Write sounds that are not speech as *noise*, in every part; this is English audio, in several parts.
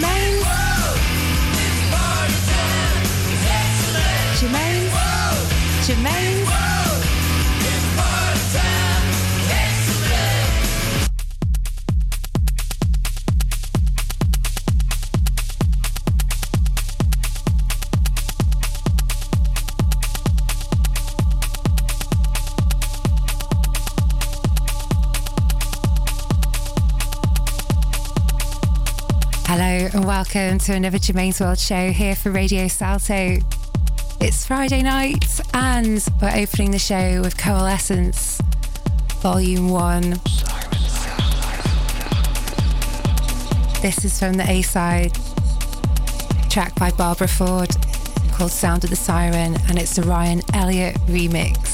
Germaine. Germaine. Germaine. Hello welcome to another Germaine's World show here for Radio Salto. It's Friday night and we're opening the show with Coalescence Volume 1. This is from the A side, track by Barbara Ford called Sound of the Siren, and it's the Ryan Elliott remix.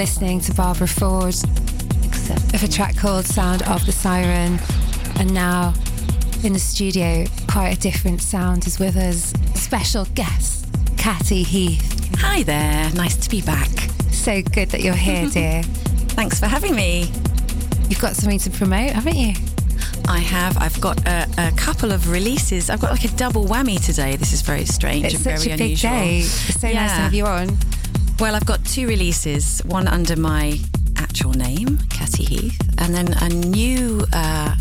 Listening to Barbara Ford of a track called Sound of the Siren. And now in the studio, quite a different sound is with us. Special guest, Catty Heath. Hi there, nice to be back. So good that you're here, *laughs* dear. Thanks for having me. You've got something to promote, haven't you? I have. I've got a, a, couple of releases. I've got like a double whammy today. This is very strange it's and such very a big unusual. day. It's so yeah. nice to have you on. Well, I've got two releases. One under my actual name, Catty Heath, and then a new uh,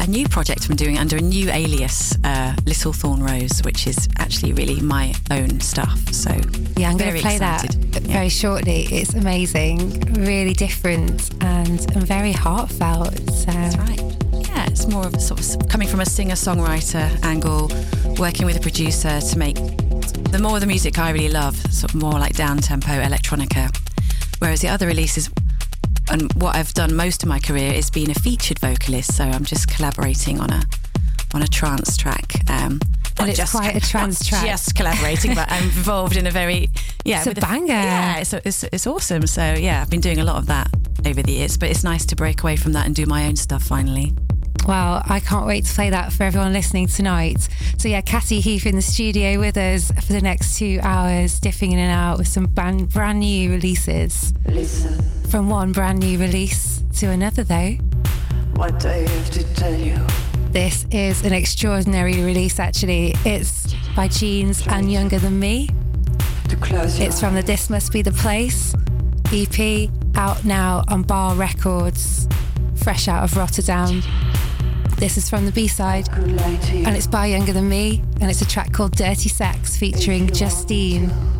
a new project I'm doing under a new alias, uh, Little Thorn Rose, which is actually really my own stuff. So yeah, I'm going to play excited. that yeah. very shortly. It's amazing, really different, and, and very heartfelt. So. That's right. Yeah, it's more of a sort of coming from a singer-songwriter angle, working with a producer to make the more of the music I really love, sort of more like down-tempo electronica. Whereas the other releases and what I've done most of my career is being a featured vocalist. So I'm just collaborating on a on a trance track. Um, and it's just, quite a *laughs* trance track. Just collaborating, but I'm involved in a very yeah, it's a banger. Yeah, it's, it's it's awesome. So yeah, I've been doing a lot of that over the years, but it's nice to break away from that and do my own stuff finally. Well, I can't wait to play that for everyone listening tonight. So, yeah, Catty Heath in the studio with us for the next two hours, dipping in and out with some brand, brand new releases. Listen. From one brand new release to another, though. What do I have to tell you. This is an extraordinary release, actually. It's by Jeans and Younger Than Me. It's from the This Must Be the Place EP, out now on Bar Records, fresh out of Rotterdam. This is from the B side, and it's by Younger Than Me, and it's a track called Dirty Sex featuring Justine.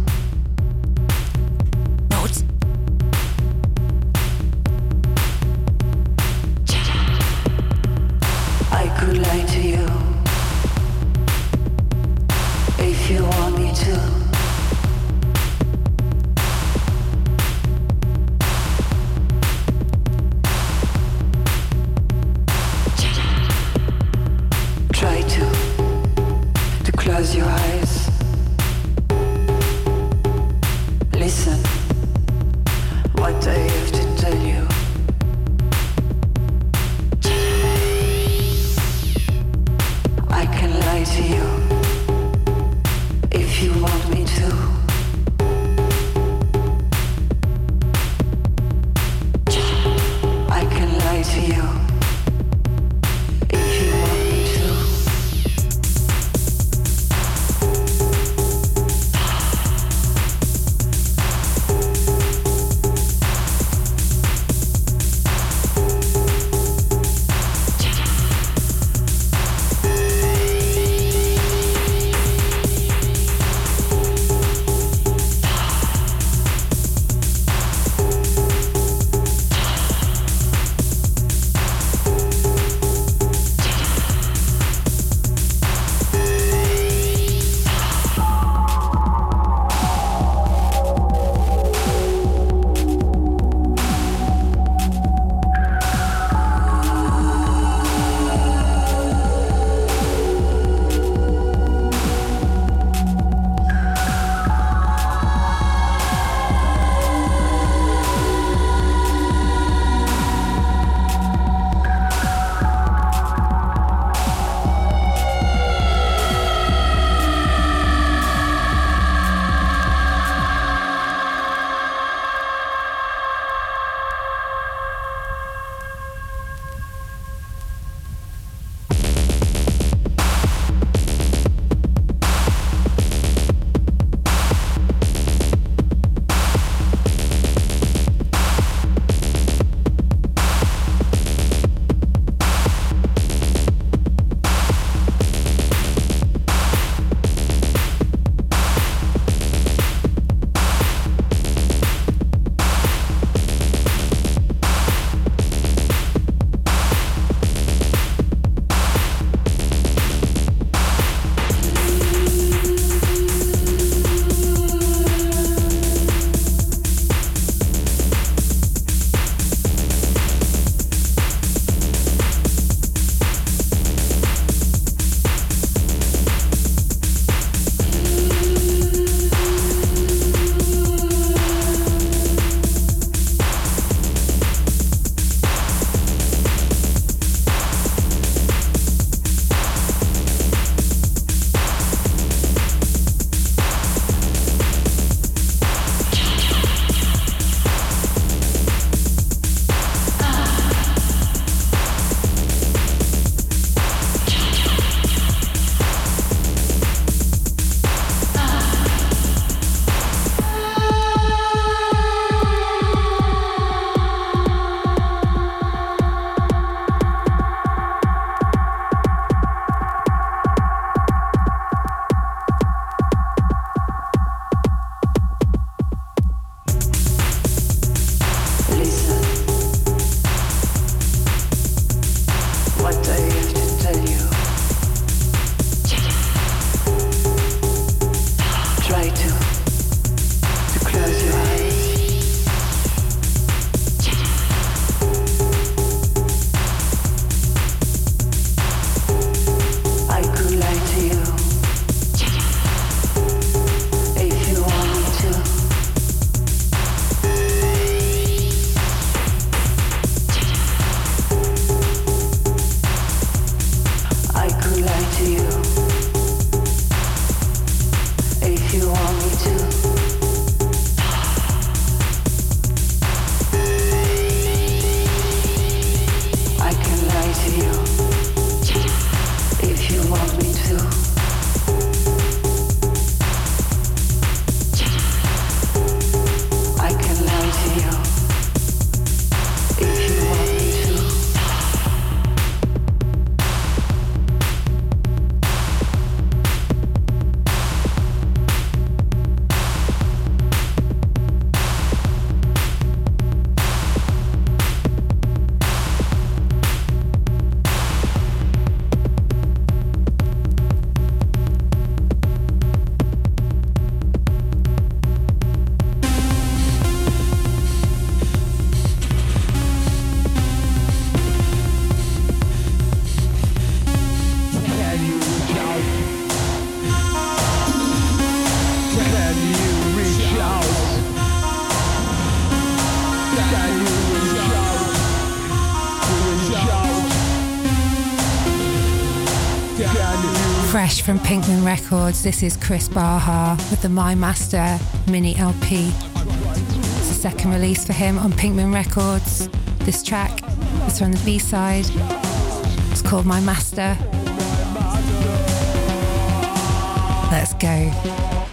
From Pinkman Records, this is Chris Baha with the My Master mini LP. It's the second release for him on Pinkman Records. This track is from the B side. It's called My Master. Let's go.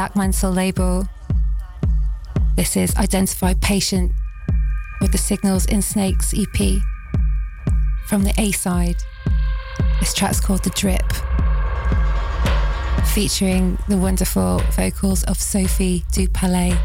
Dark Mansell label. This is Identified Patient with the Signals in Snakes EP from the A side. This track's called The Drip, featuring the wonderful vocals of Sophie Dupalais.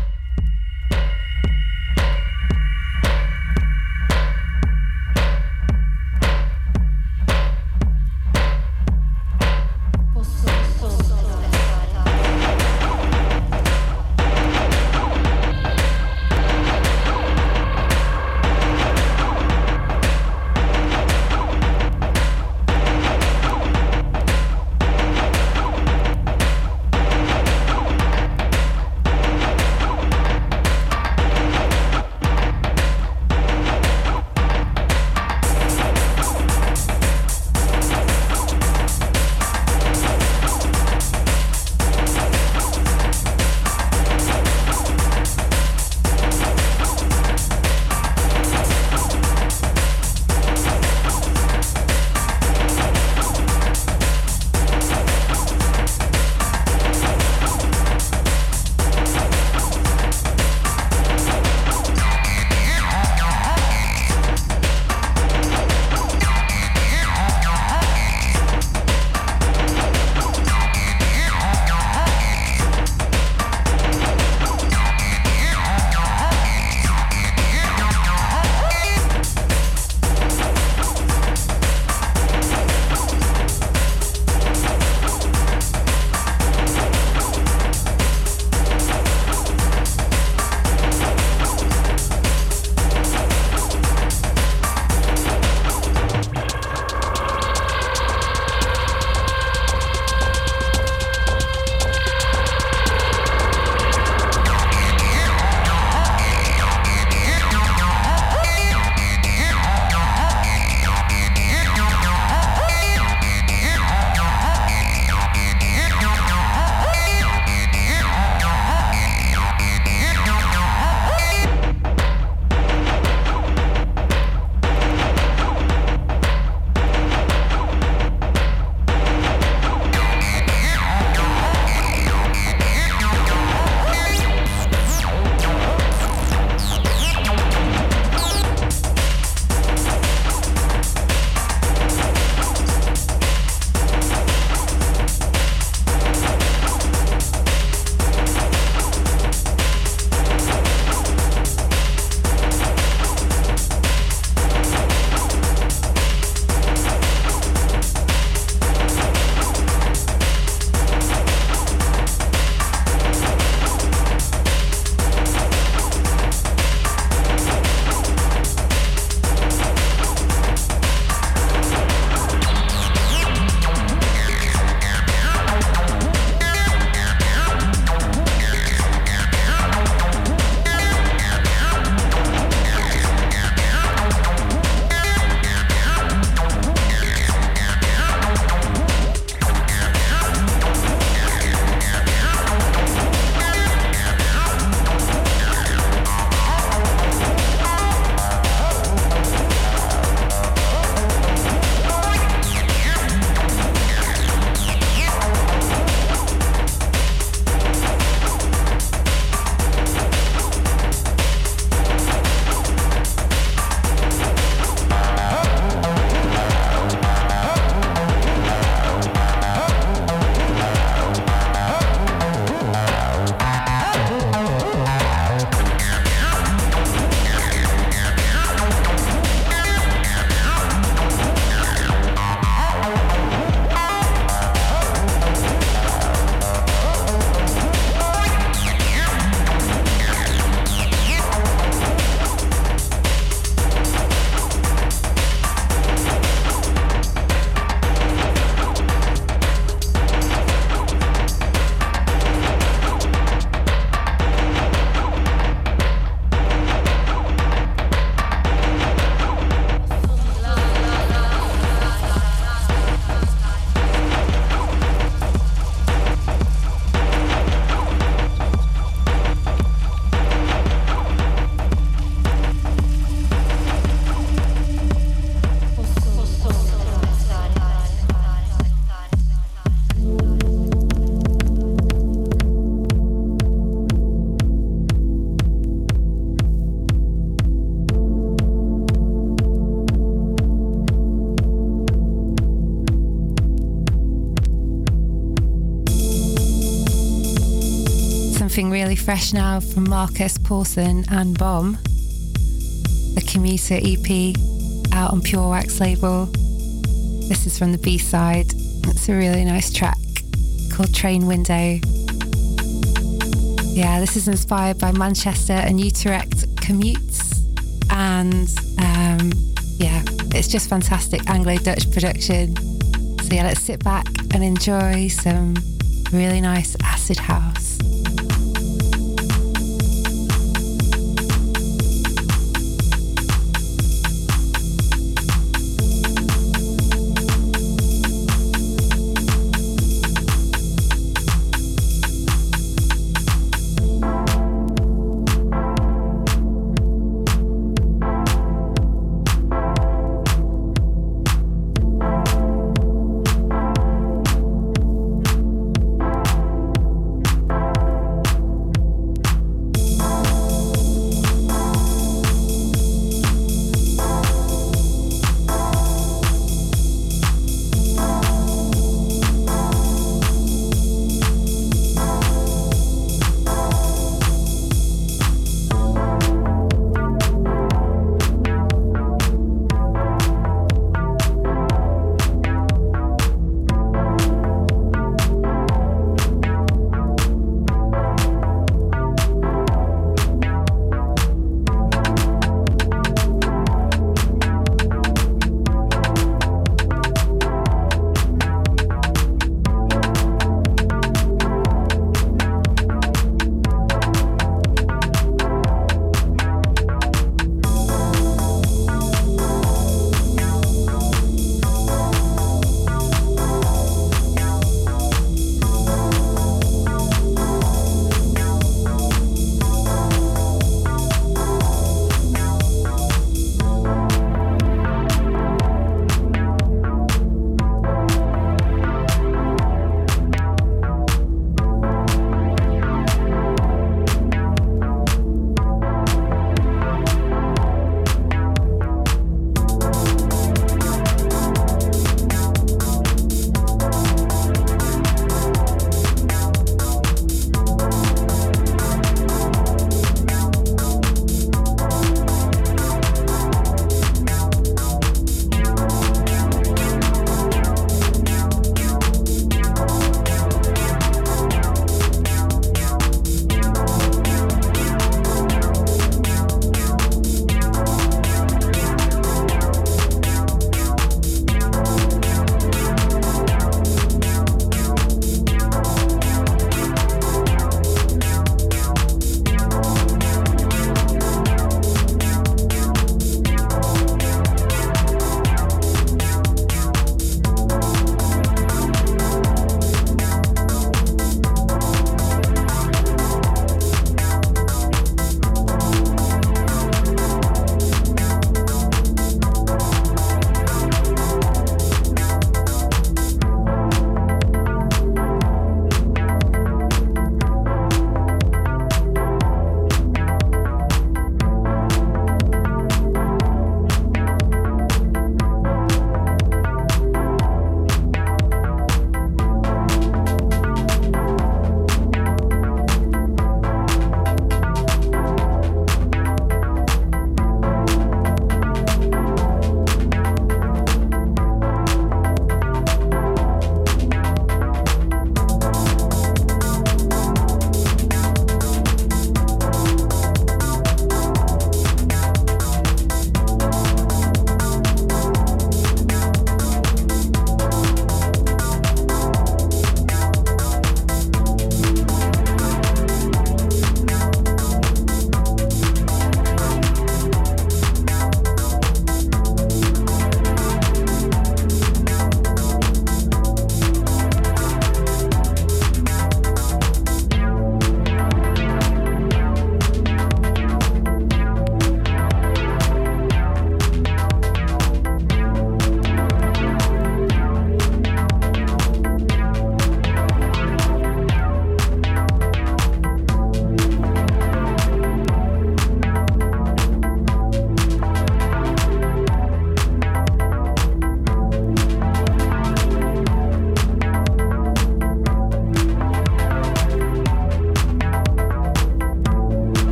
Fresh now from Marcus Paulson and Bomb, the Commuter EP out on Pure Wax label. This is from the B side. It's a really nice track called Train Window. Yeah, this is inspired by Manchester and Utrecht commutes. And um, yeah, it's just fantastic Anglo Dutch production. So yeah, let's sit back and enjoy some really nice acid house.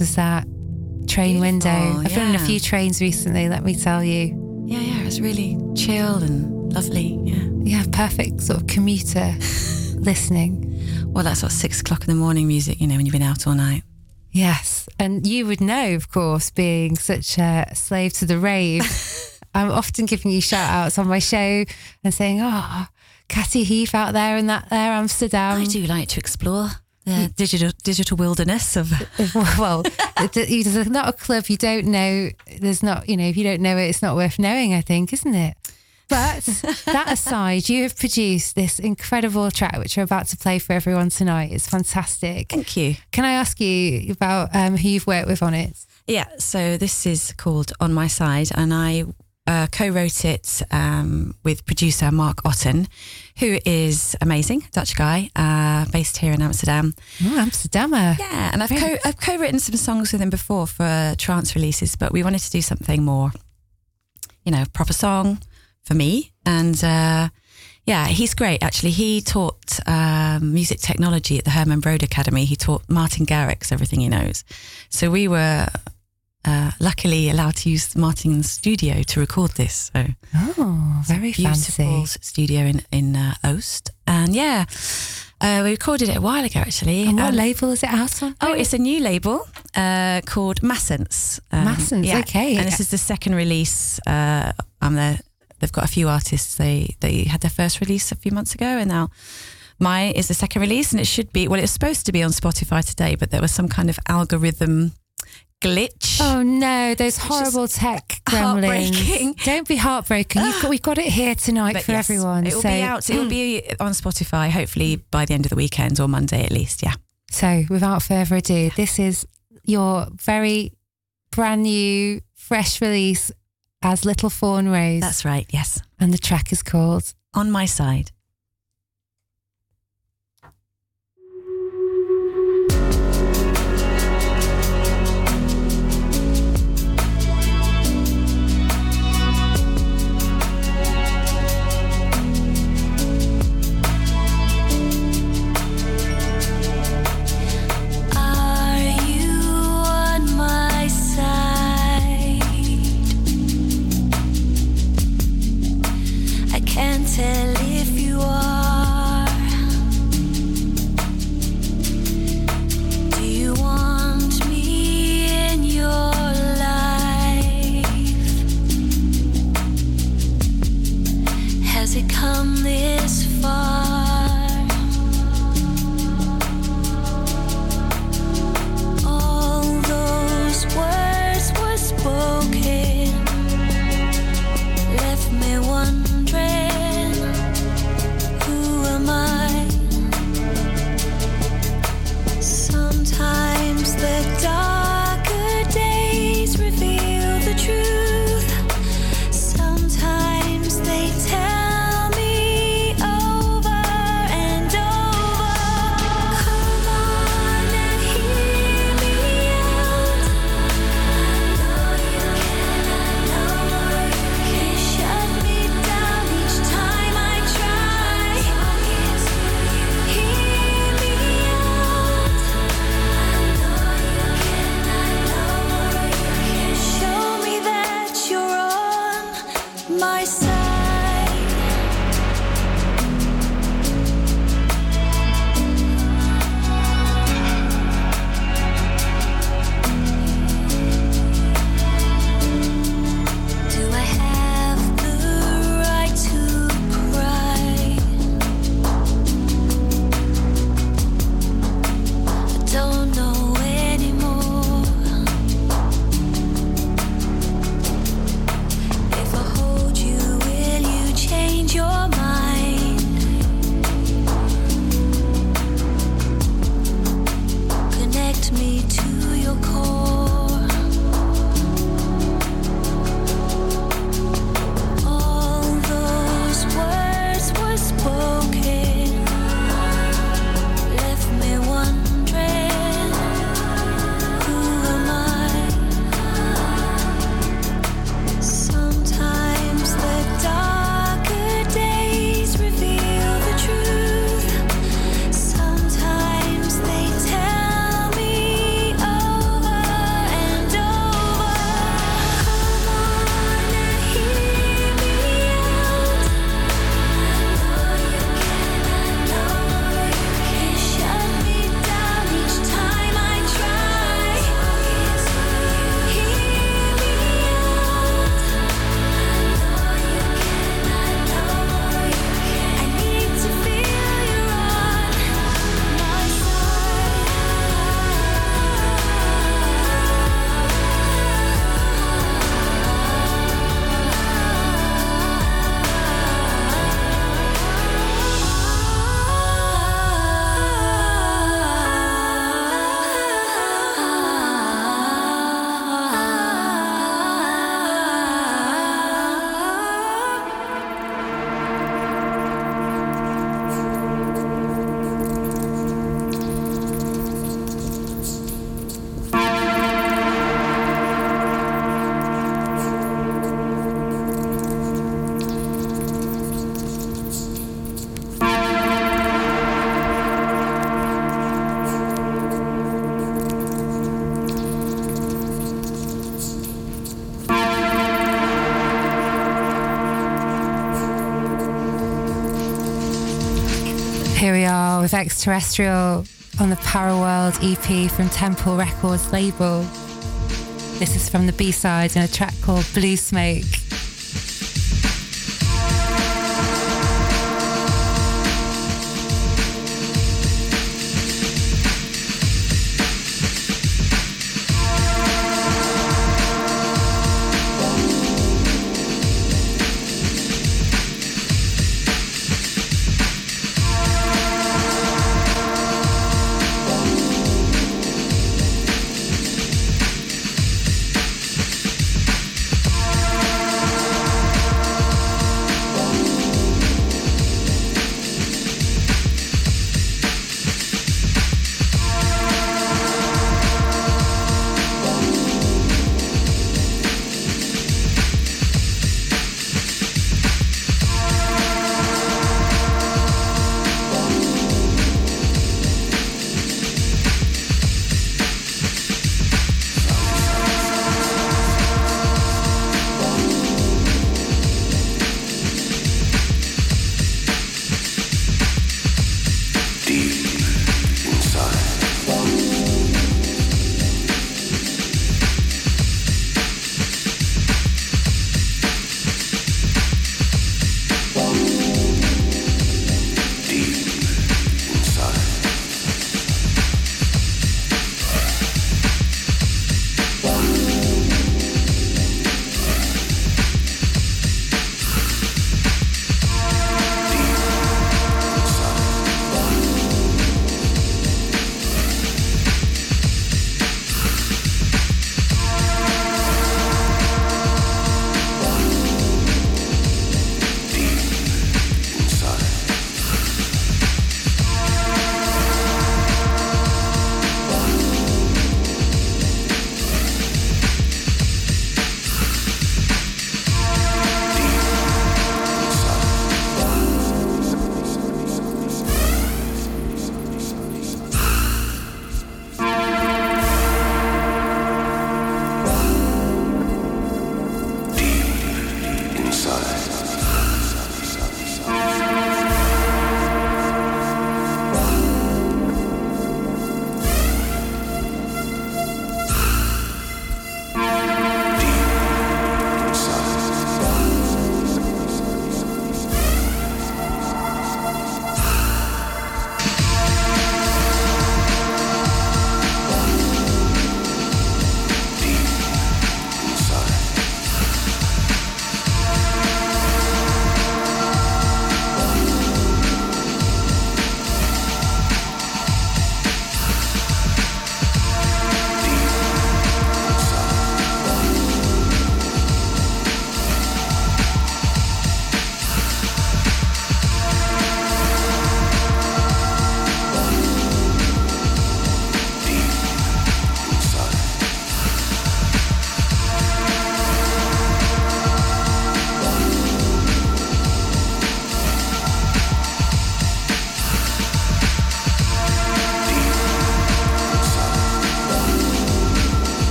Was that train Beautiful, window? I've been on a few trains recently, let me tell you. Yeah, yeah, it was really chill and lovely. Yeah. Yeah, perfect sort of commuter *laughs* listening. Well, that's what six o'clock in the morning music, you know, when you've been out all night. Yes. And you would know, of course, being such a slave to the rave. *laughs* I'm often giving you shout outs on my show and saying, oh, Catty Heath out there in that there Amsterdam. I do like to explore the digital digital wilderness of. *laughs* well, there's not a club you don't know. There's not, you know, if you don't know it, it's not worth knowing, I think, isn't it? But that aside, you have produced this incredible track, which we're about to play for everyone tonight. It's fantastic. Thank you. Can I ask you about um, who you've worked with on it? Yeah, so this is called On My Side, and I uh, co wrote it um, with producer Mark Otten, who is amazing, Dutch guy, uh, based here in Amsterdam. Oh, Amsterdammer. Yeah, and I've co- I've co-written some songs with him before for trance releases, but we wanted to do something more, you know, proper song for me. And uh, yeah, he's great. Actually, he taught um, music technology at the Herman Brood Academy. He taught Martin Garrix everything he knows. So we were uh, luckily allowed to use Martin's studio to record this. So Oh, very beautiful fancy. studio in in uh, Oost, and yeah. Uh, we recorded it a while ago, actually. And what Um, label is it out on? Oh, it's a new label uh, called Massence. Massence, okay. And this is the second release. Uh, I'm the, they've got a few artists. They they had their first release a few months ago, and now mine is the second release. And it should be well, it's supposed to be on Spotify today, but there was some kind of algorithm glitch. Oh no, those horrible tech gremlins. *laughs* Don't be heartbroken. Got, we've got it here tonight But for yes, everyone. It will so, be out. It will be *clears throat* on Spotify. Hopefully by the end of the weekend or Monday at least. Yeah. so without further ado, this is your very brand new, fresh release as Little Fawn Rose. That's right. Yes. and the track is called On my side. Are with Extraterrestrial on the Paraworld EP from Temple Records label. This is from the B-side in a track called Blue Smoke.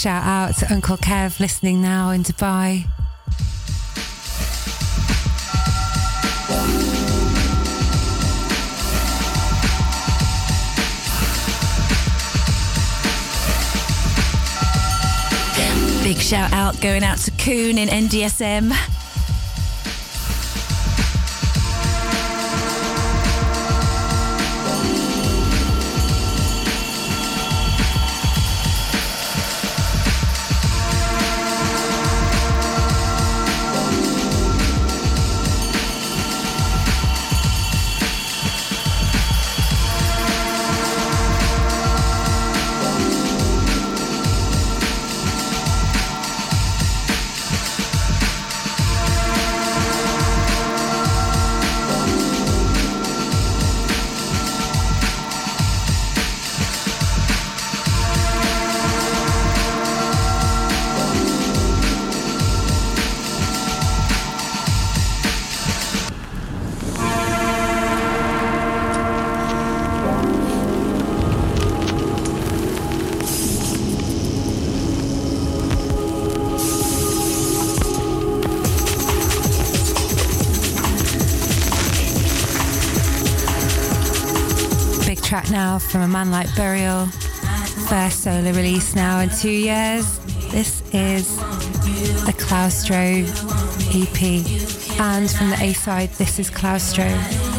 Shout out to Uncle Kev listening now in Dubai. Big shout out going out to Coon in NDSM. From a man like Burial. First solo release now in two years. This is the Claustro EP. And from the A side, this is Claustro.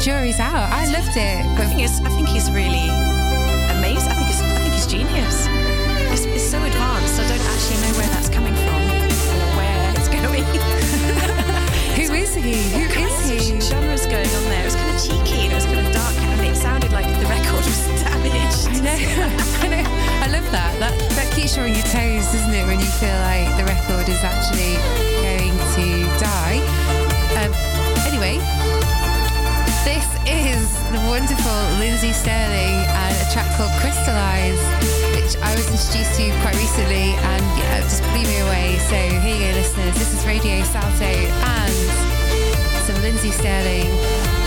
jury's out. I loved it. introduced to quite recently, and yeah, just blew me away. So here you go, listeners. This is Radio Salto and some Lindsey Stirling.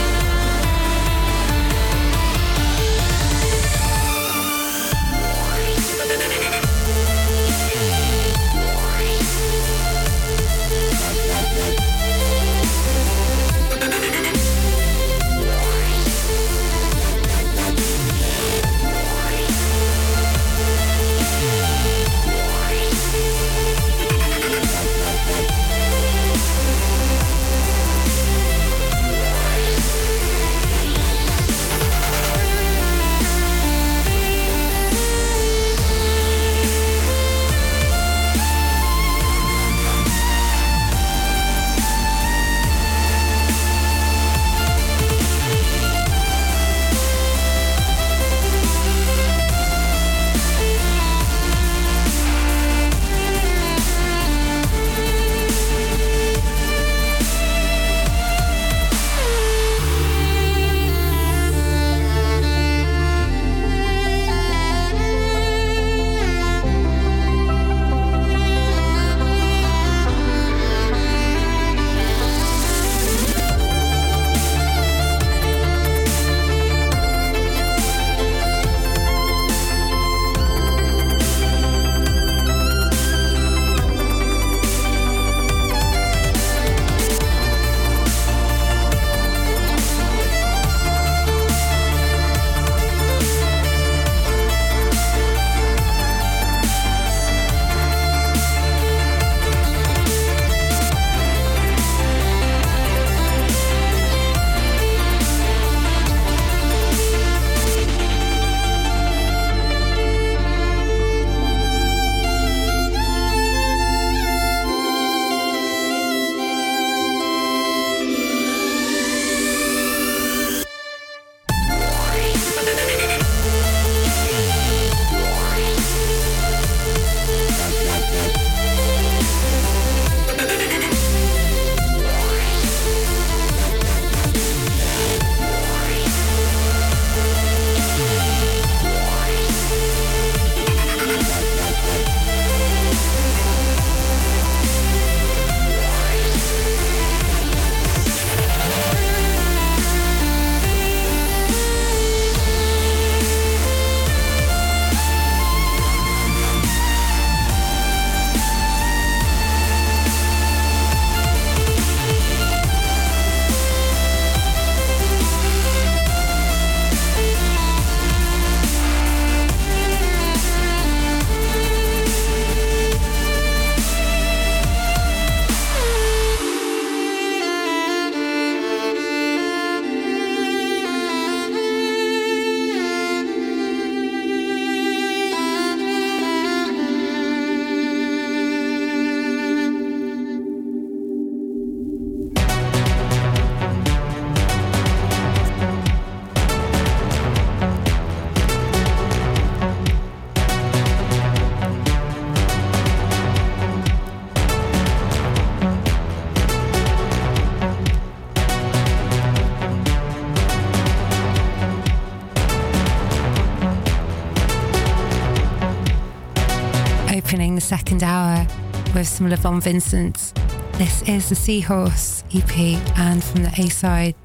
second hour with some Levon Vincent. This is the Seahorse EP, and from the A side,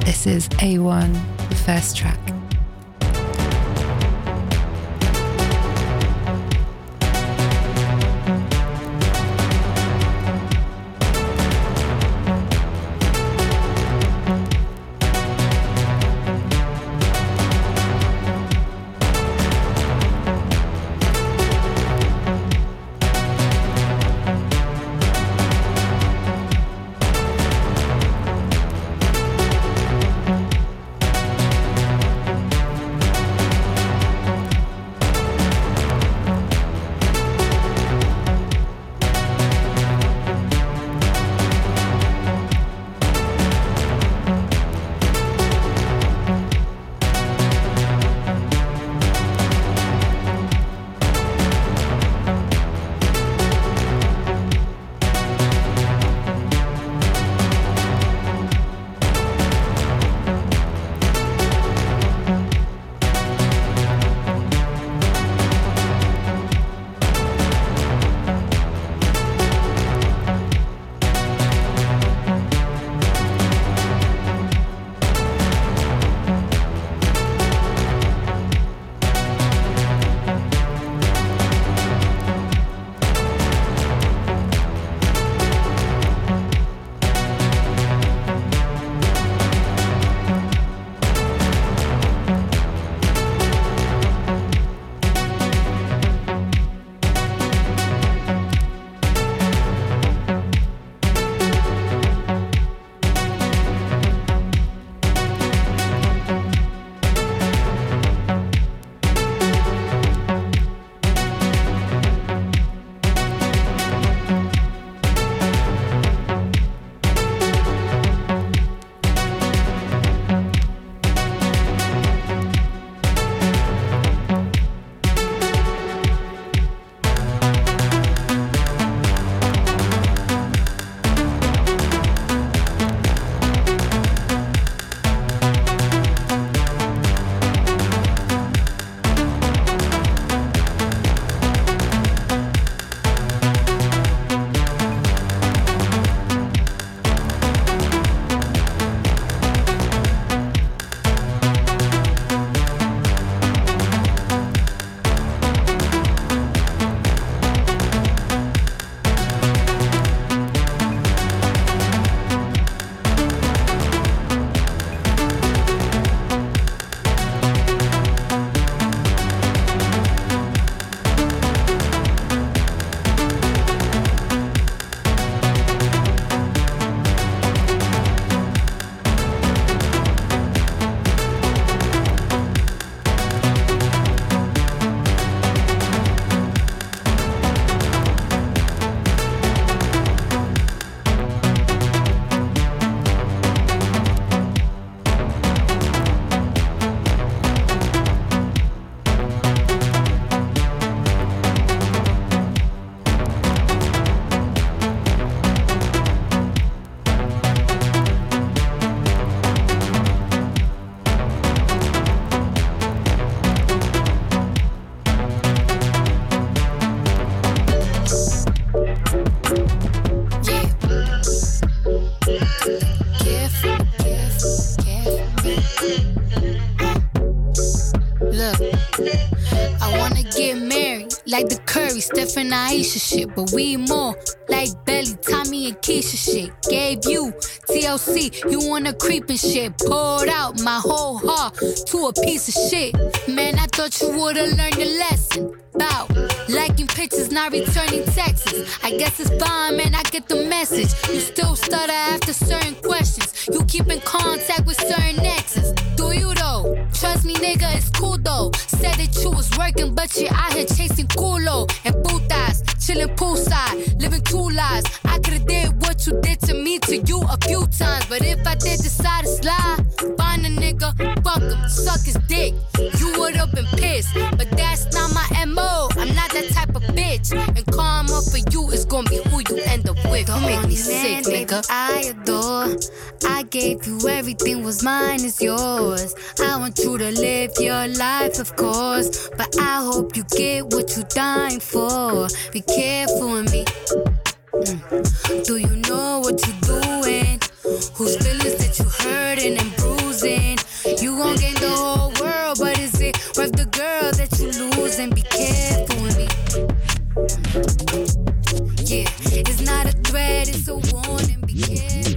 this is A1, the first track. Steph and Ayesha shit, but we more like Belly, Tommy, and Keisha shit. Gave you TLC, you wanna creep and shit. Poured out my whole heart to a piece of shit. Man, I thought you would've learned your lesson. About liking pictures, not returning texts. I guess it's fine, man, I get the message. You still stutter after certain questions. You keep in contact with certain exes. Do you though? Trust me, nigga, it's cool though. Said that you was working, but you out here chasing culo and putas. Chilling poolside, living two lives. I could've did what you did to me to you a few times. But if I did decide to slide, find a nigga, fuck him, suck his dick. You would've been pissed, but that's not my MO. I'm not that type of bitch. And karma for you is gonna be who you end up with. Don't make me sick, nigga. I adore. I gave you everything was mine is yours. I want you to live your life, of course. But I hope you get what you're dying for. Be careful with me. Mm. Do you know what you're doing? Whose feelings that you hurting and bruising? You gon' gain the whole world, but is it worth the girl It's not a threat, it's a warning. Be careful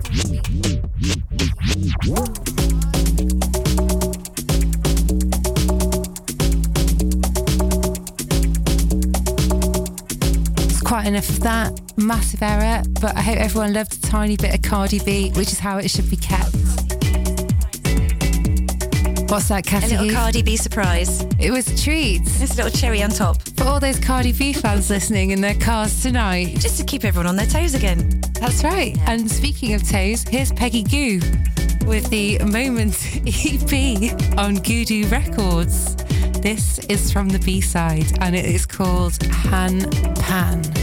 quite enough of that. Massive error, but I hope everyone loved a tiny bit of Cardi B, which is how it should be kept. What's that, Cassie? A little Cardi B surprise. It was treats. treat. Just a little cherry on top. For all those Cardi B fans listening in their cars tonight. Just to keep everyone on their toes again. That's right. Yeah. And speaking of toes, here's Peggy Gou with the Moment EP on Gudu Records. This is from the B side and it is called Han Jan.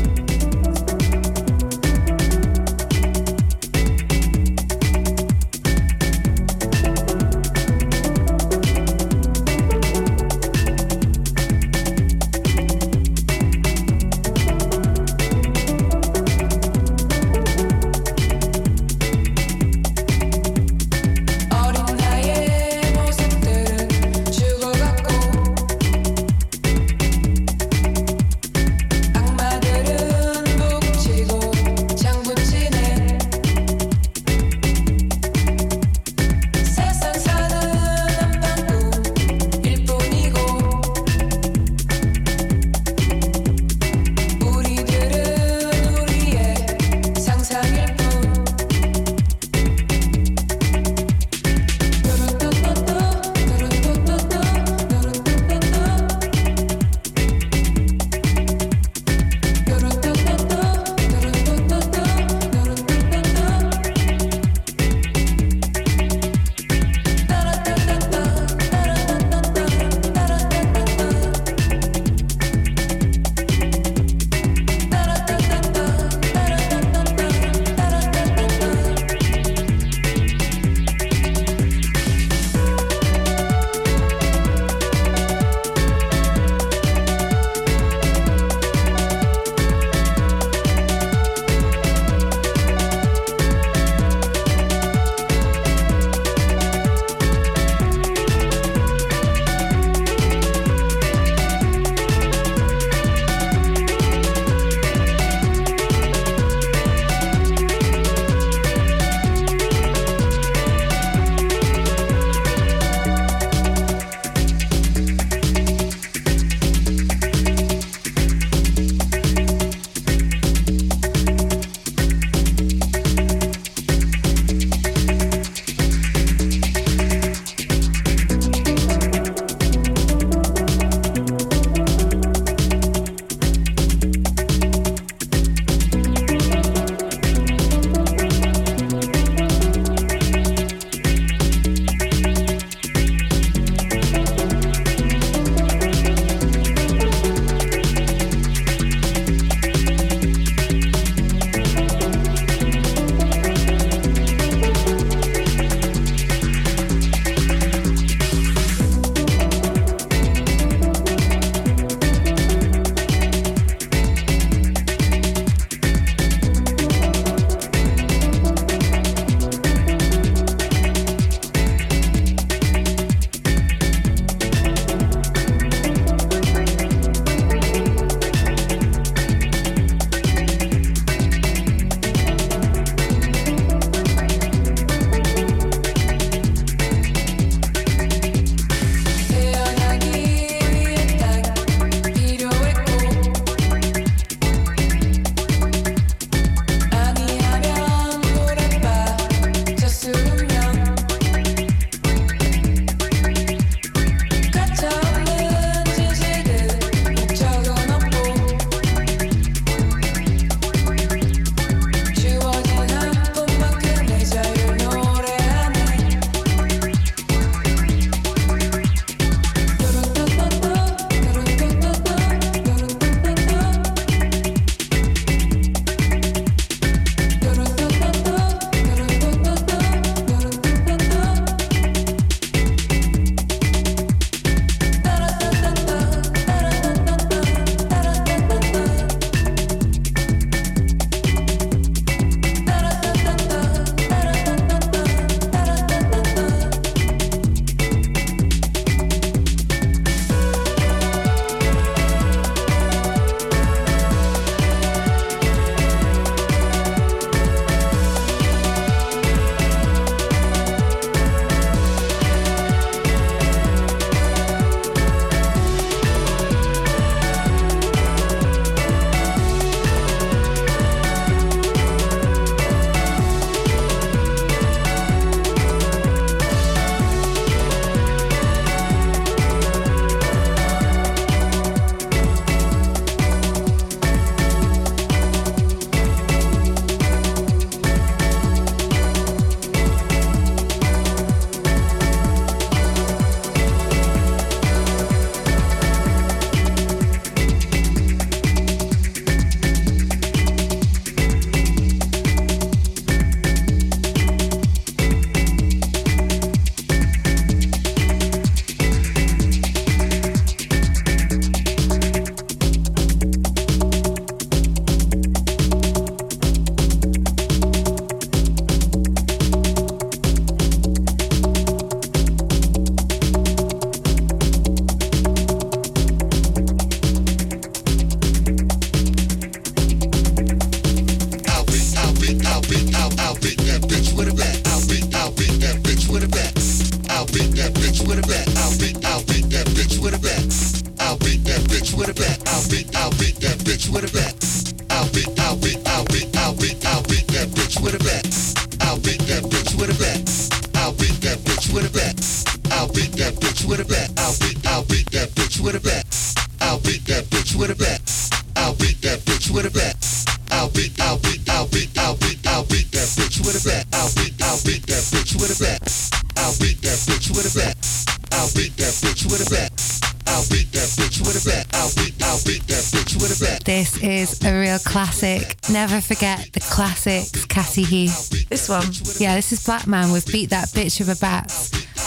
Never forget the classics, Cassie Heath. This one. Yeah, this is Black Man with Beat That Bitch of a Bat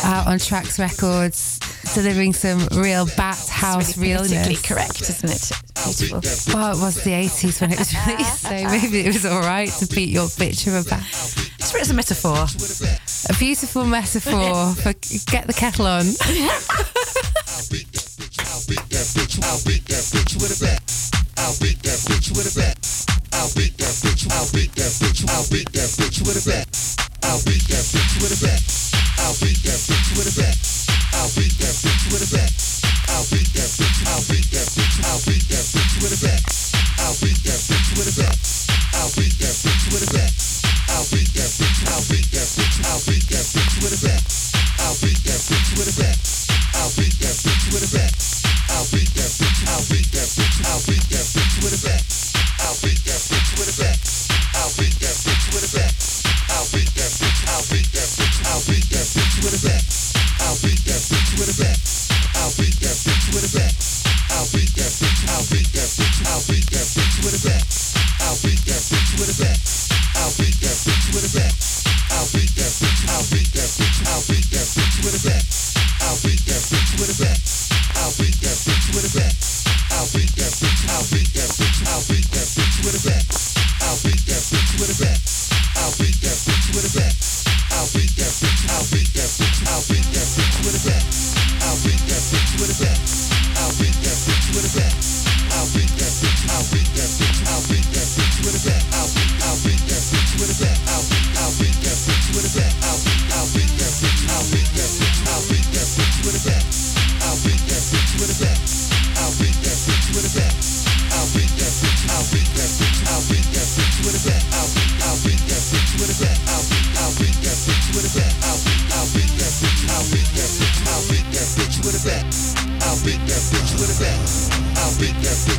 out on Trax Records, delivering some real bat house really realness. correct, isn't it? Beautiful. Well, it was the 80s when it was released, so maybe it was all right to beat your bitch with a bat. It's a metaphor. A beautiful metaphor *laughs* for get the kettle on. *laughs*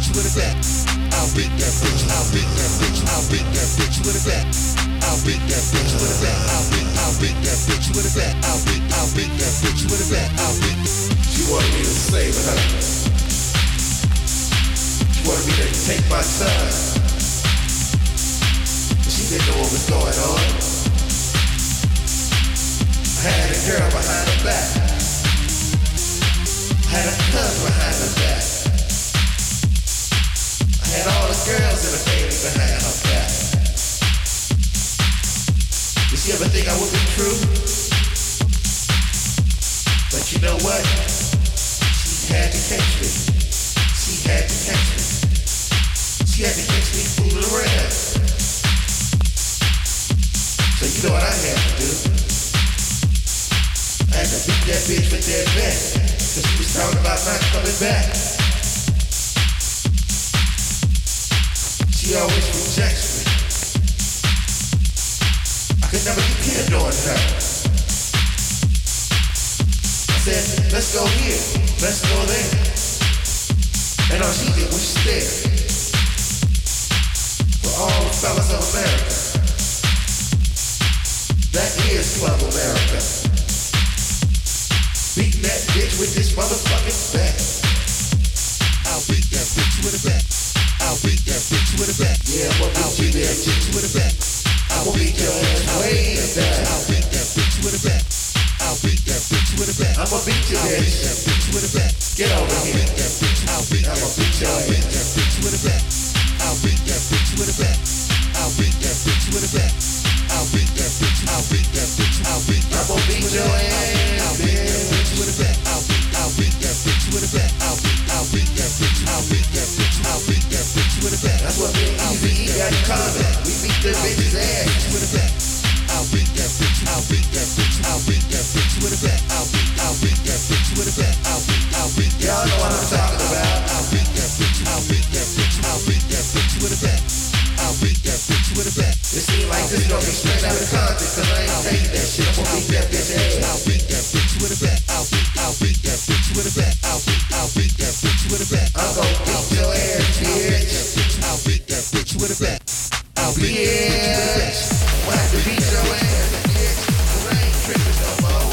bitch with a bat. I'll beat that bitch. I'll beat that bitch. I'll beat that bitch with a bat. I'll beat that bitch with a bat. I'll beat. I'll beat that bitch with a bat. I'll beat. I'll beat that bitch with a bat. I'll beat. She wanted me to save her. She wanted me to take my son. She didn't know what was going on. I had a girl behind her back. I had a gun behind her back. Had all the girls in the baby behind her back. Did she ever think I would be true? But you know what? She had to catch me. She had to catch me. She had to catch me fooling around. So you know what I had to do? I had to beat that bitch with that bat. Cause she was talking about not coming back. She always rejects me. I could never depend on her. I said, let's go here, let's go there. And all she did was stare. For all the fellas of America. That is Club America. Beat that bitch with this motherfucking bat. I'll beat that bitch with a bat. I'll beat that bitch with a bat. Yeah, I'll beat that bitch with a bat. Gonna beat your ass way down. I'll beat that bitch with a bat. I'll beat that bitch with a bat. I'm gonna beat your I'll beat ass. that bitch with a bat. Get over I'll beat that bitch. I'll beat I'm that gonna beat your I'll beat ass. that bitch with a bat. I'll beat that bitch with a bat. I'll beat that bitch with a bat. I'll beat that bitch. I'll beat that bitch. I'll beat that I'm gonna beat bitch your with a bat. ass, I'll beat that bitch with a bat. I'll beat. I'll beat that bitch with a bat. I'll beat. I'll beat that bitch. I'll beat that that's what me and B got in common. We beat the bitch's ass with a bat. I'll beat that bitch, I'll beat that bitch, I'll beat that bitch with a bat. I'll beat, I'll beat that bitch with a bat. I'll beat, I'll beat that Y'all know what I'm talking about. I'll beat that bitch, I'll beat that bitch, I'll beat that bitch with a bat. I'll beat that bitch with a bat. It seems like this don't be straight out of context, cause I ain't take that shit. I'll beat that bitch. I'll beat that bitch with a bat. I'll beat, I'll beat that bitch with a bat. I'll beat, I'll beat that bitch with a bat. I'm gonna beat your ass with a bat. I'll beat that bitch with a bat. Why to beat your ass, bitch? 'Cause I ain't tripping no more.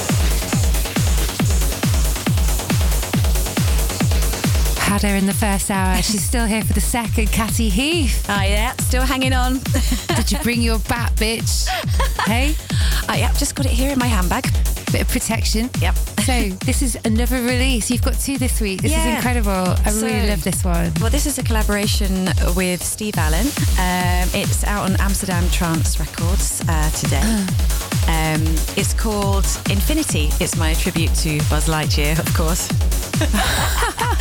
Had her in the first hour. *laughs* She's still here for the second. Catty Heath. Oh, yeah, still hanging on. Did you bring your bat, bitch? *laughs* Hey, oh, yeah, just got it here in my handbag. bit of protection. Yep. So *laughs* this is another release. You've got two this week. This is incredible. I So- really love this one. Well, this is a collaboration with Steve Allen. Um, it's out on Amsterdam Trance Records uh, today. *gasps* Um, it's called Infinity. It's my tribute to Buzz Lightyear, of course. *laughs*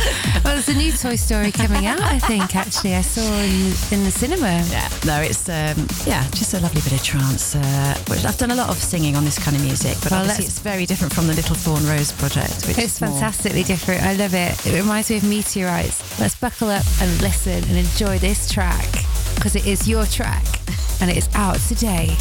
Well, there's a new Toy Story coming out. I think actually I saw in, in the cinema. Yeah, no, it's um, yeah, just a lovely bit of trance. Uh, which I've done a lot of singing on this kind of music, but Well, obviously it's very different from the Little Thorn Rose project. Which It's is more- fantastically different. I love it. It reminds me of Meteorites. Let's buckle up and listen and enjoy this track because it is your track and it is out today.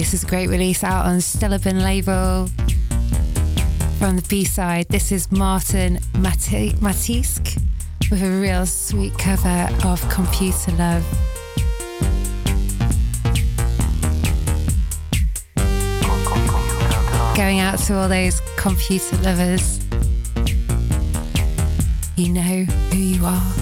This is a great release out on Stilleben label. From the B side, this is Martin Matiske with a real sweet cover of Computer Love. Going out to all those computer lovers. You know who you are.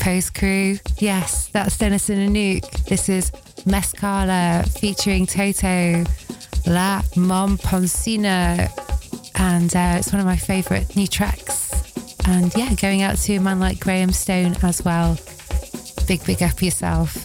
Post crew. Yes, that's Denison and Nuke. This is Mescala featuring Toto, La Momposina. And uh, it's one of my favourite new tracks. And yeah, going out to a man like Graham Stone as well. Big, big up yourself.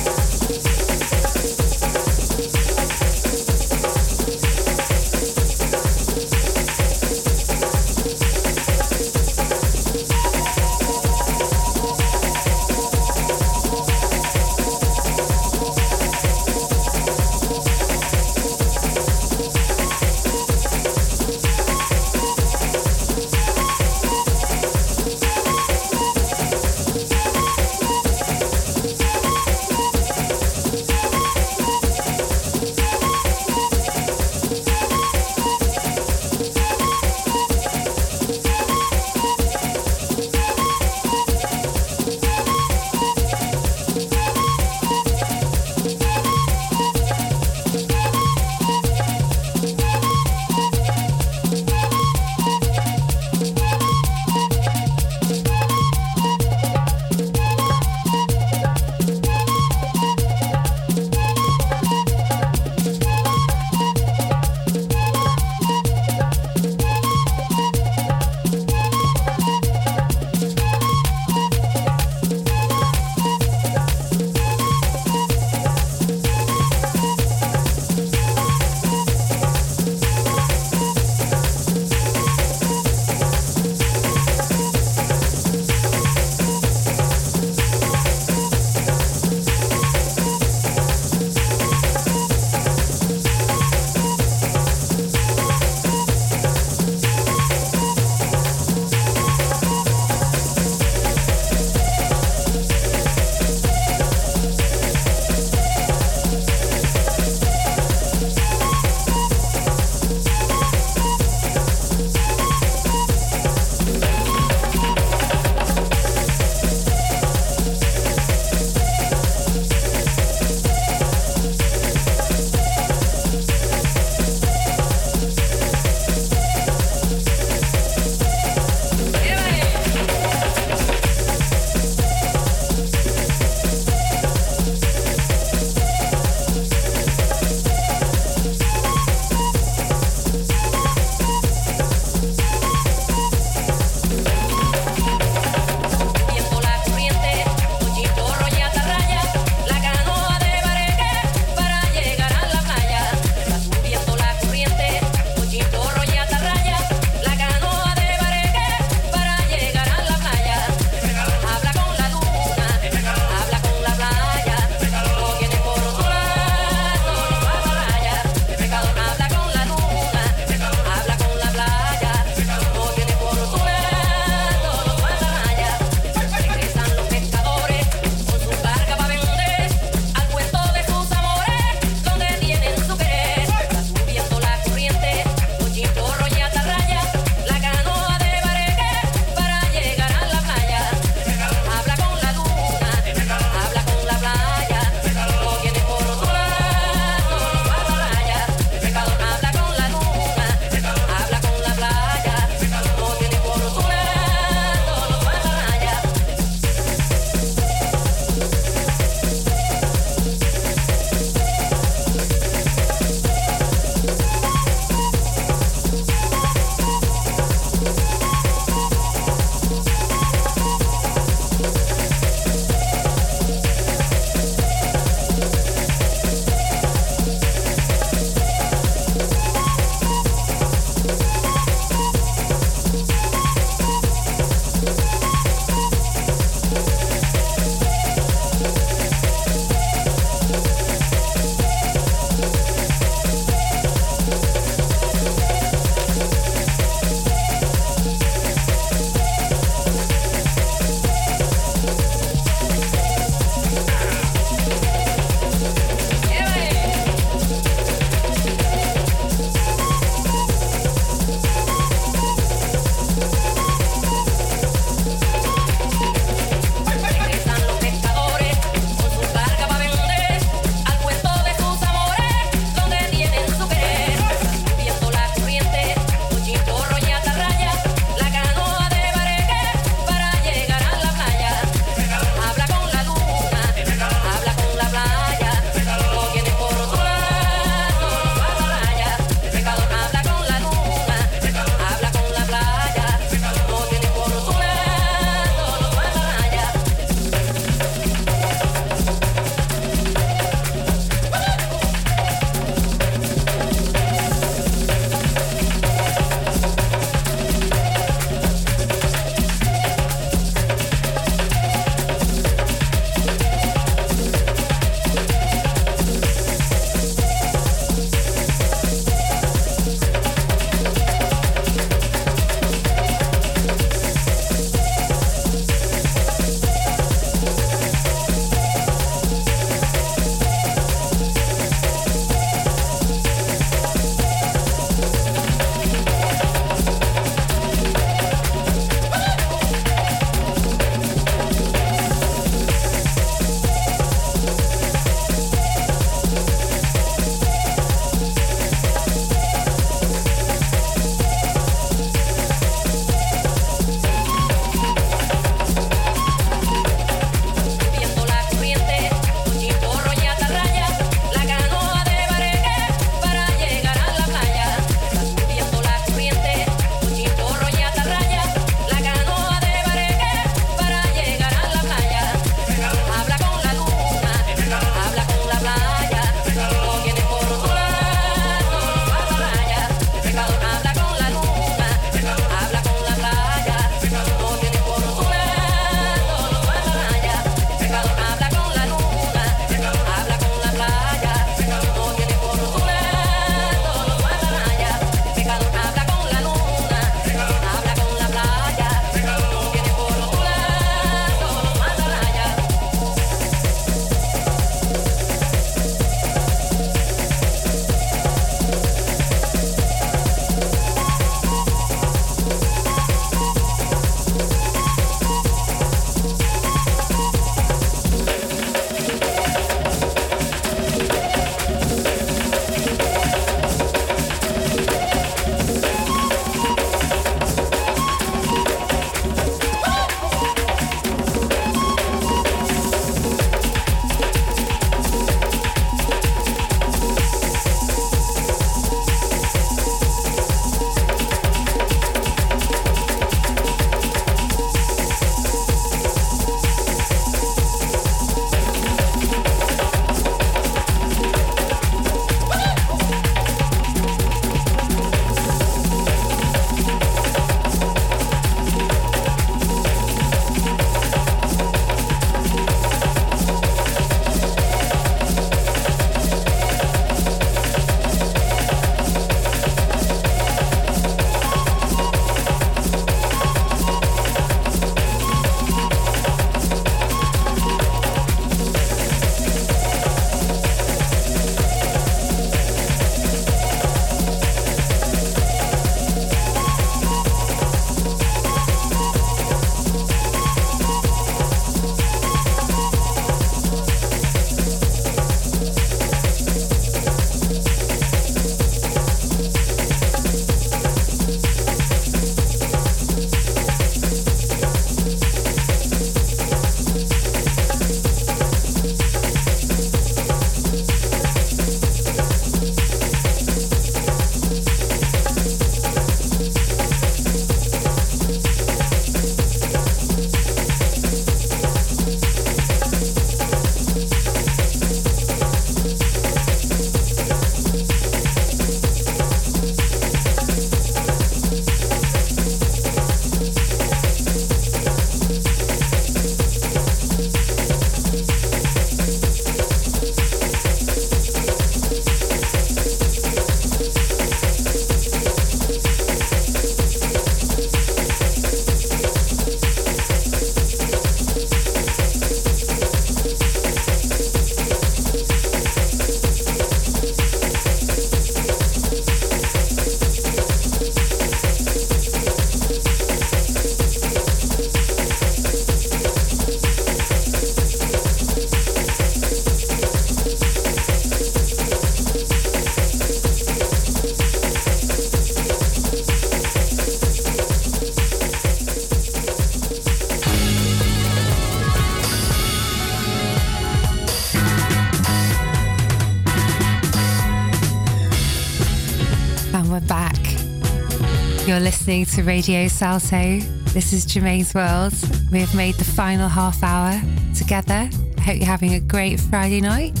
You're listening to Radio Salto. This is Germaine's World. We have made the final half hour together. I hope you're having a great Friday night.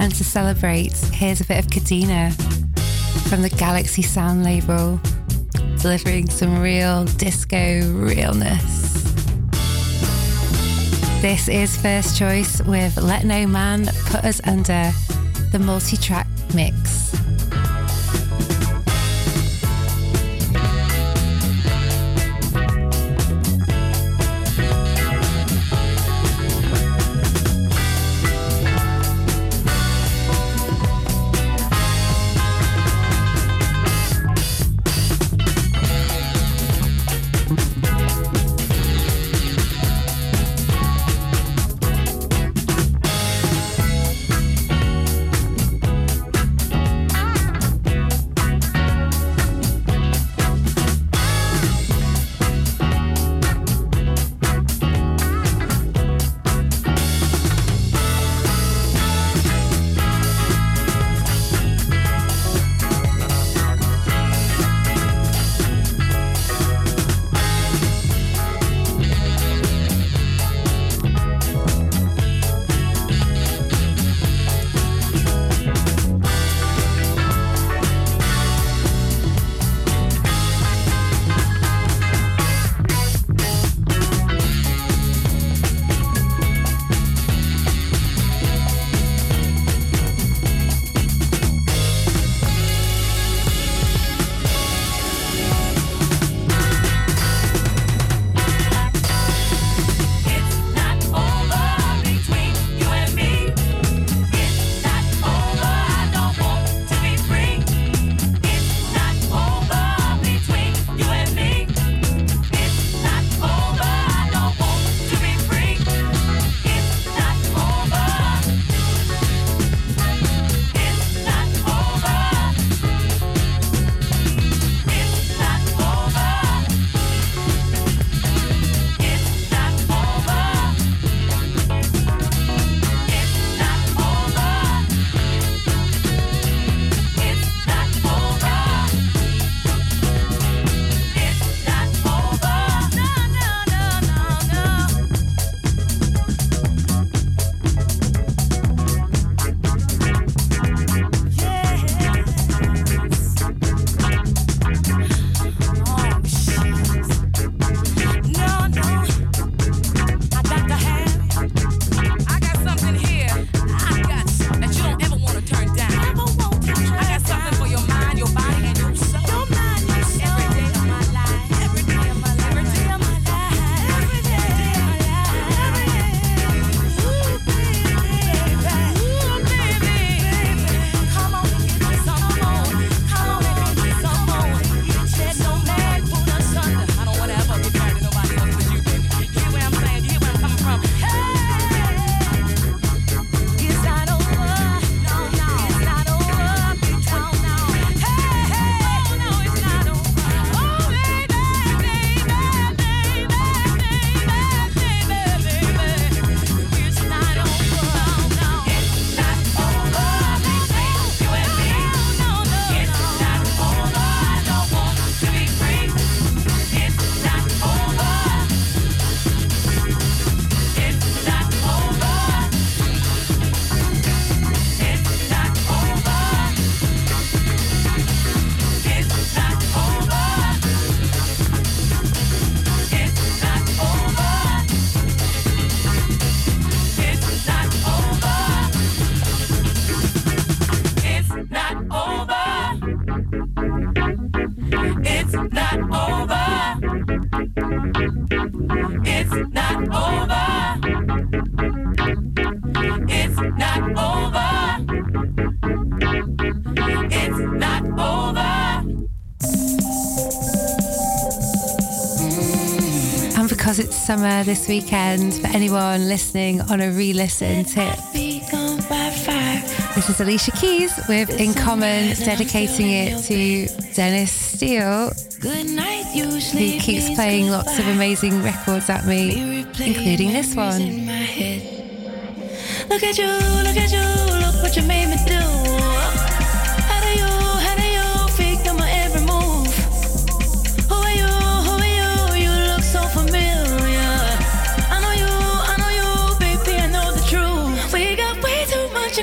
And to celebrate, here's a bit of Kadena from the Galaxy Sound label, delivering some real disco realness. This is First Choice with Let No Man Put Asunder, the multi track mix. Summer this weekend for anyone listening on a re listen tip. This is Alicia Keys with In Common, dedicating it to Dennis Steele, who keeps playing lots of amazing records at me, including this one. Look at you, look at you, look what you made me do.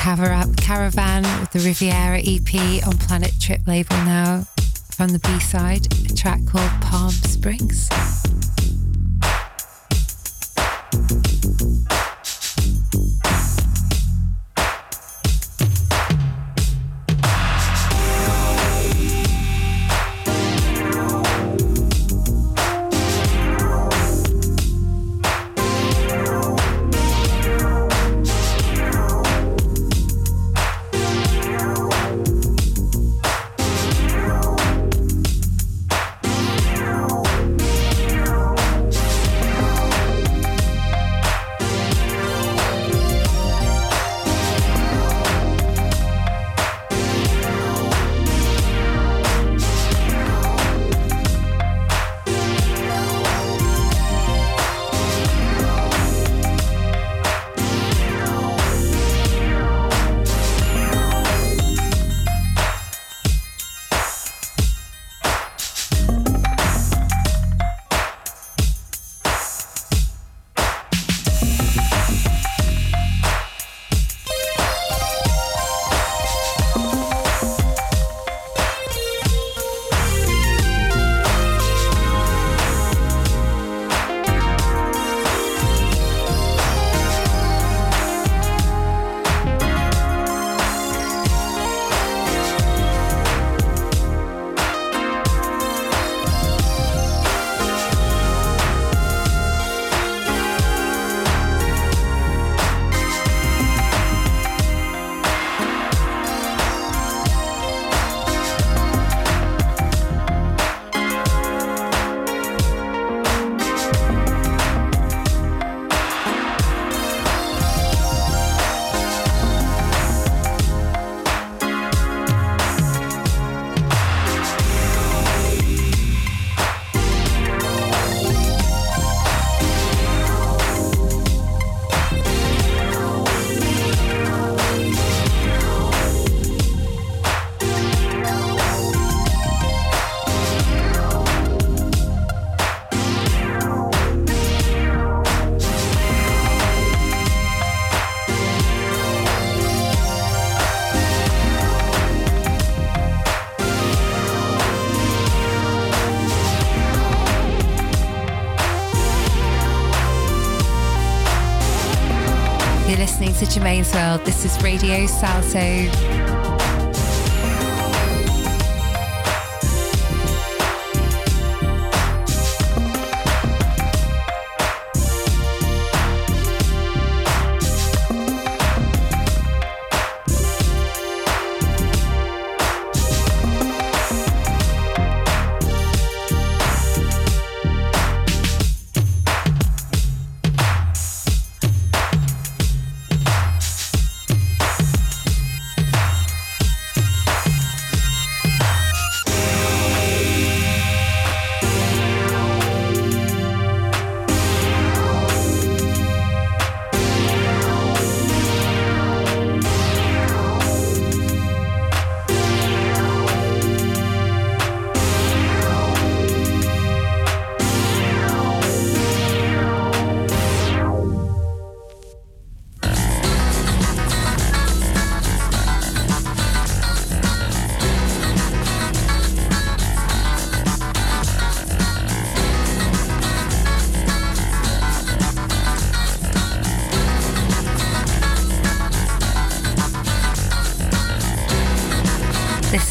Caravan with the Riviera EP on Planet Trip label now from the B side, a track called Palm Springs. Germaine's World. This is Radio Salto.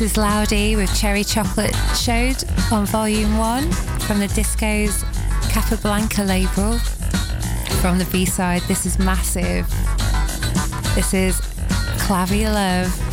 Is Loudy with Cherry Chocolate Showed on Volume 1 from the Disco's Capablanca label. From the B side, this is massive. This is Clavia Love. Love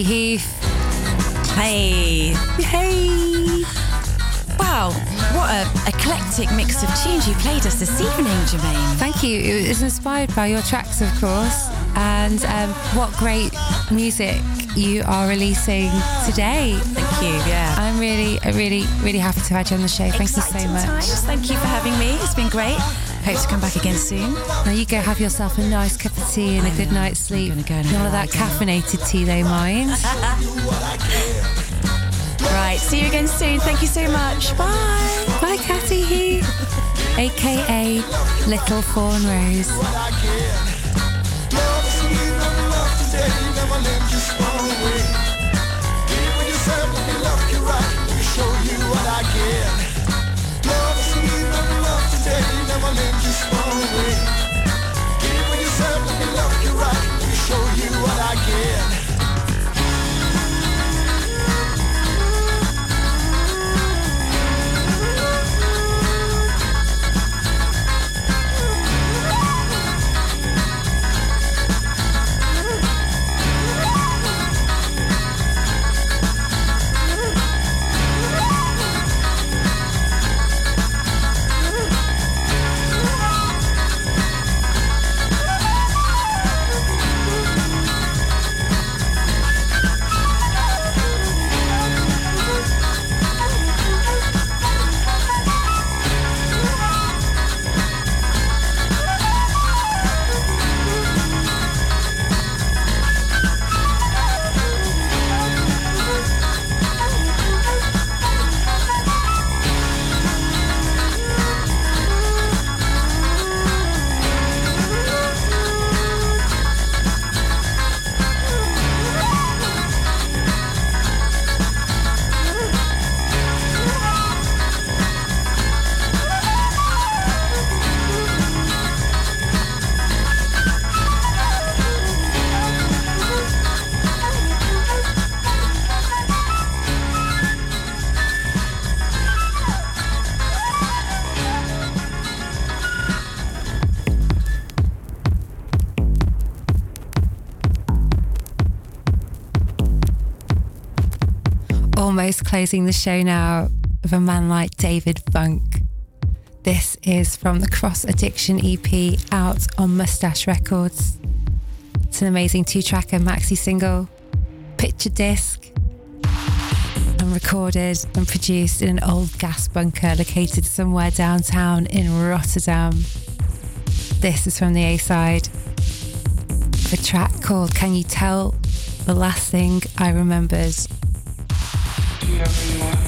Heath. Hey. Hey! Wow, what a eclectic mix of tunes you played us this evening, Germaine. Thank you. It was inspired by your tracks, of course. And um, what great music you are releasing today. Thank you, yeah. I'm really, really, really happy to have you on the show. Thank you so much. times. Thank you for having me. It's been great. Hope to come back again soon. Now you go have yourself a nice cup of tea and a good night's sleep. go and None of that caffeinated tea, though, mind. Right, see you again soon. Thank you so much. Bye. Bye, Catty Heath, *laughs* aka Little Fawn Rose. Closing the show now with a man like David Funk. This is from the Cross Addiction EP out on Mustache Records. It's an amazing two tracker maxi single, picture disc, and recorded and produced in an old gas bunker located somewhere downtown in Rotterdam. This is from the A side, the track called Can You Tell the Last Thing I Remembered. Can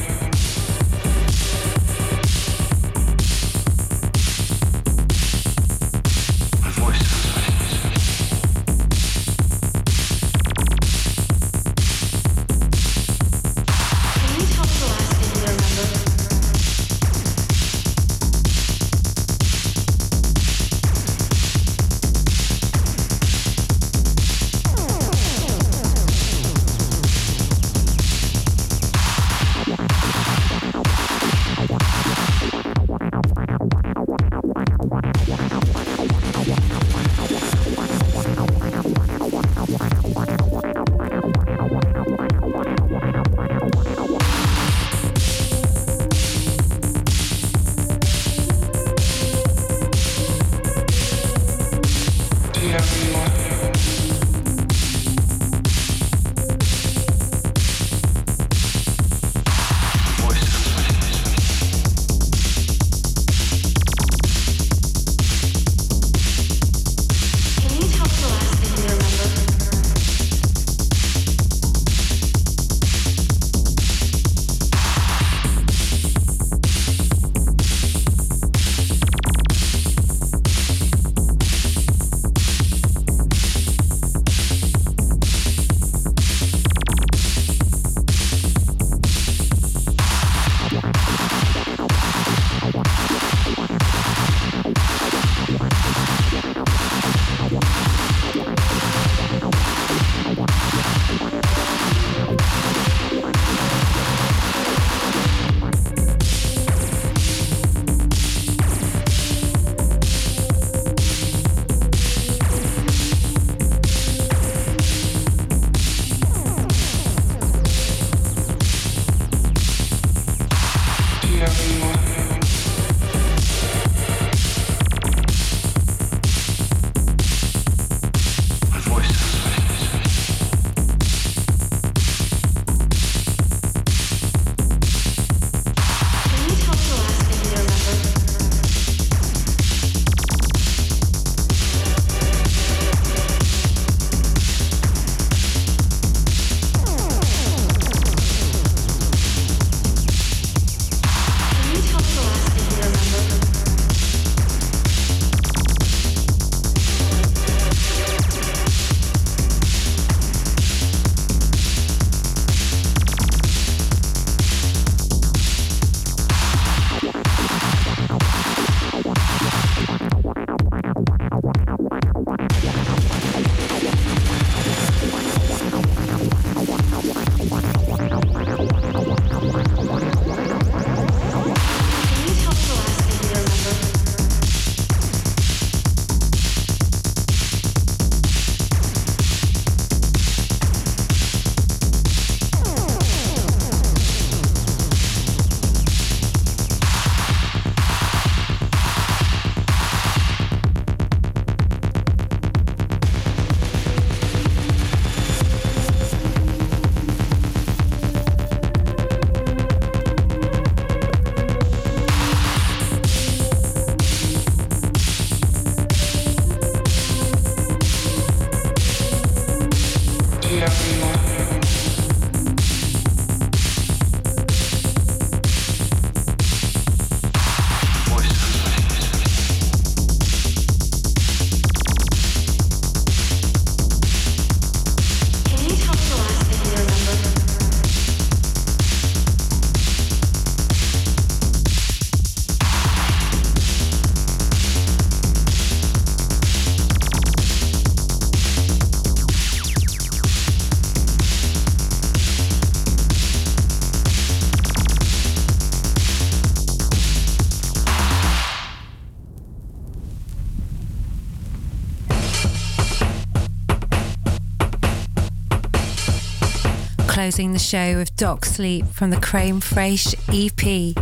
closing the show with Doc Sleep from the Crane Fraiche EP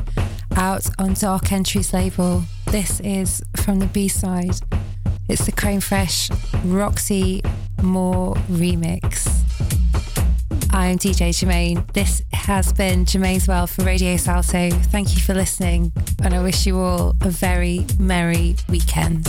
out on Dark Entries label. This is from the B side. It's the Crane Fresh Roxy Moore remix. I'm DJ Germaine. This has been Germaine's World for Radio Salto. Thank you for listening, and I wish you all a very merry weekend.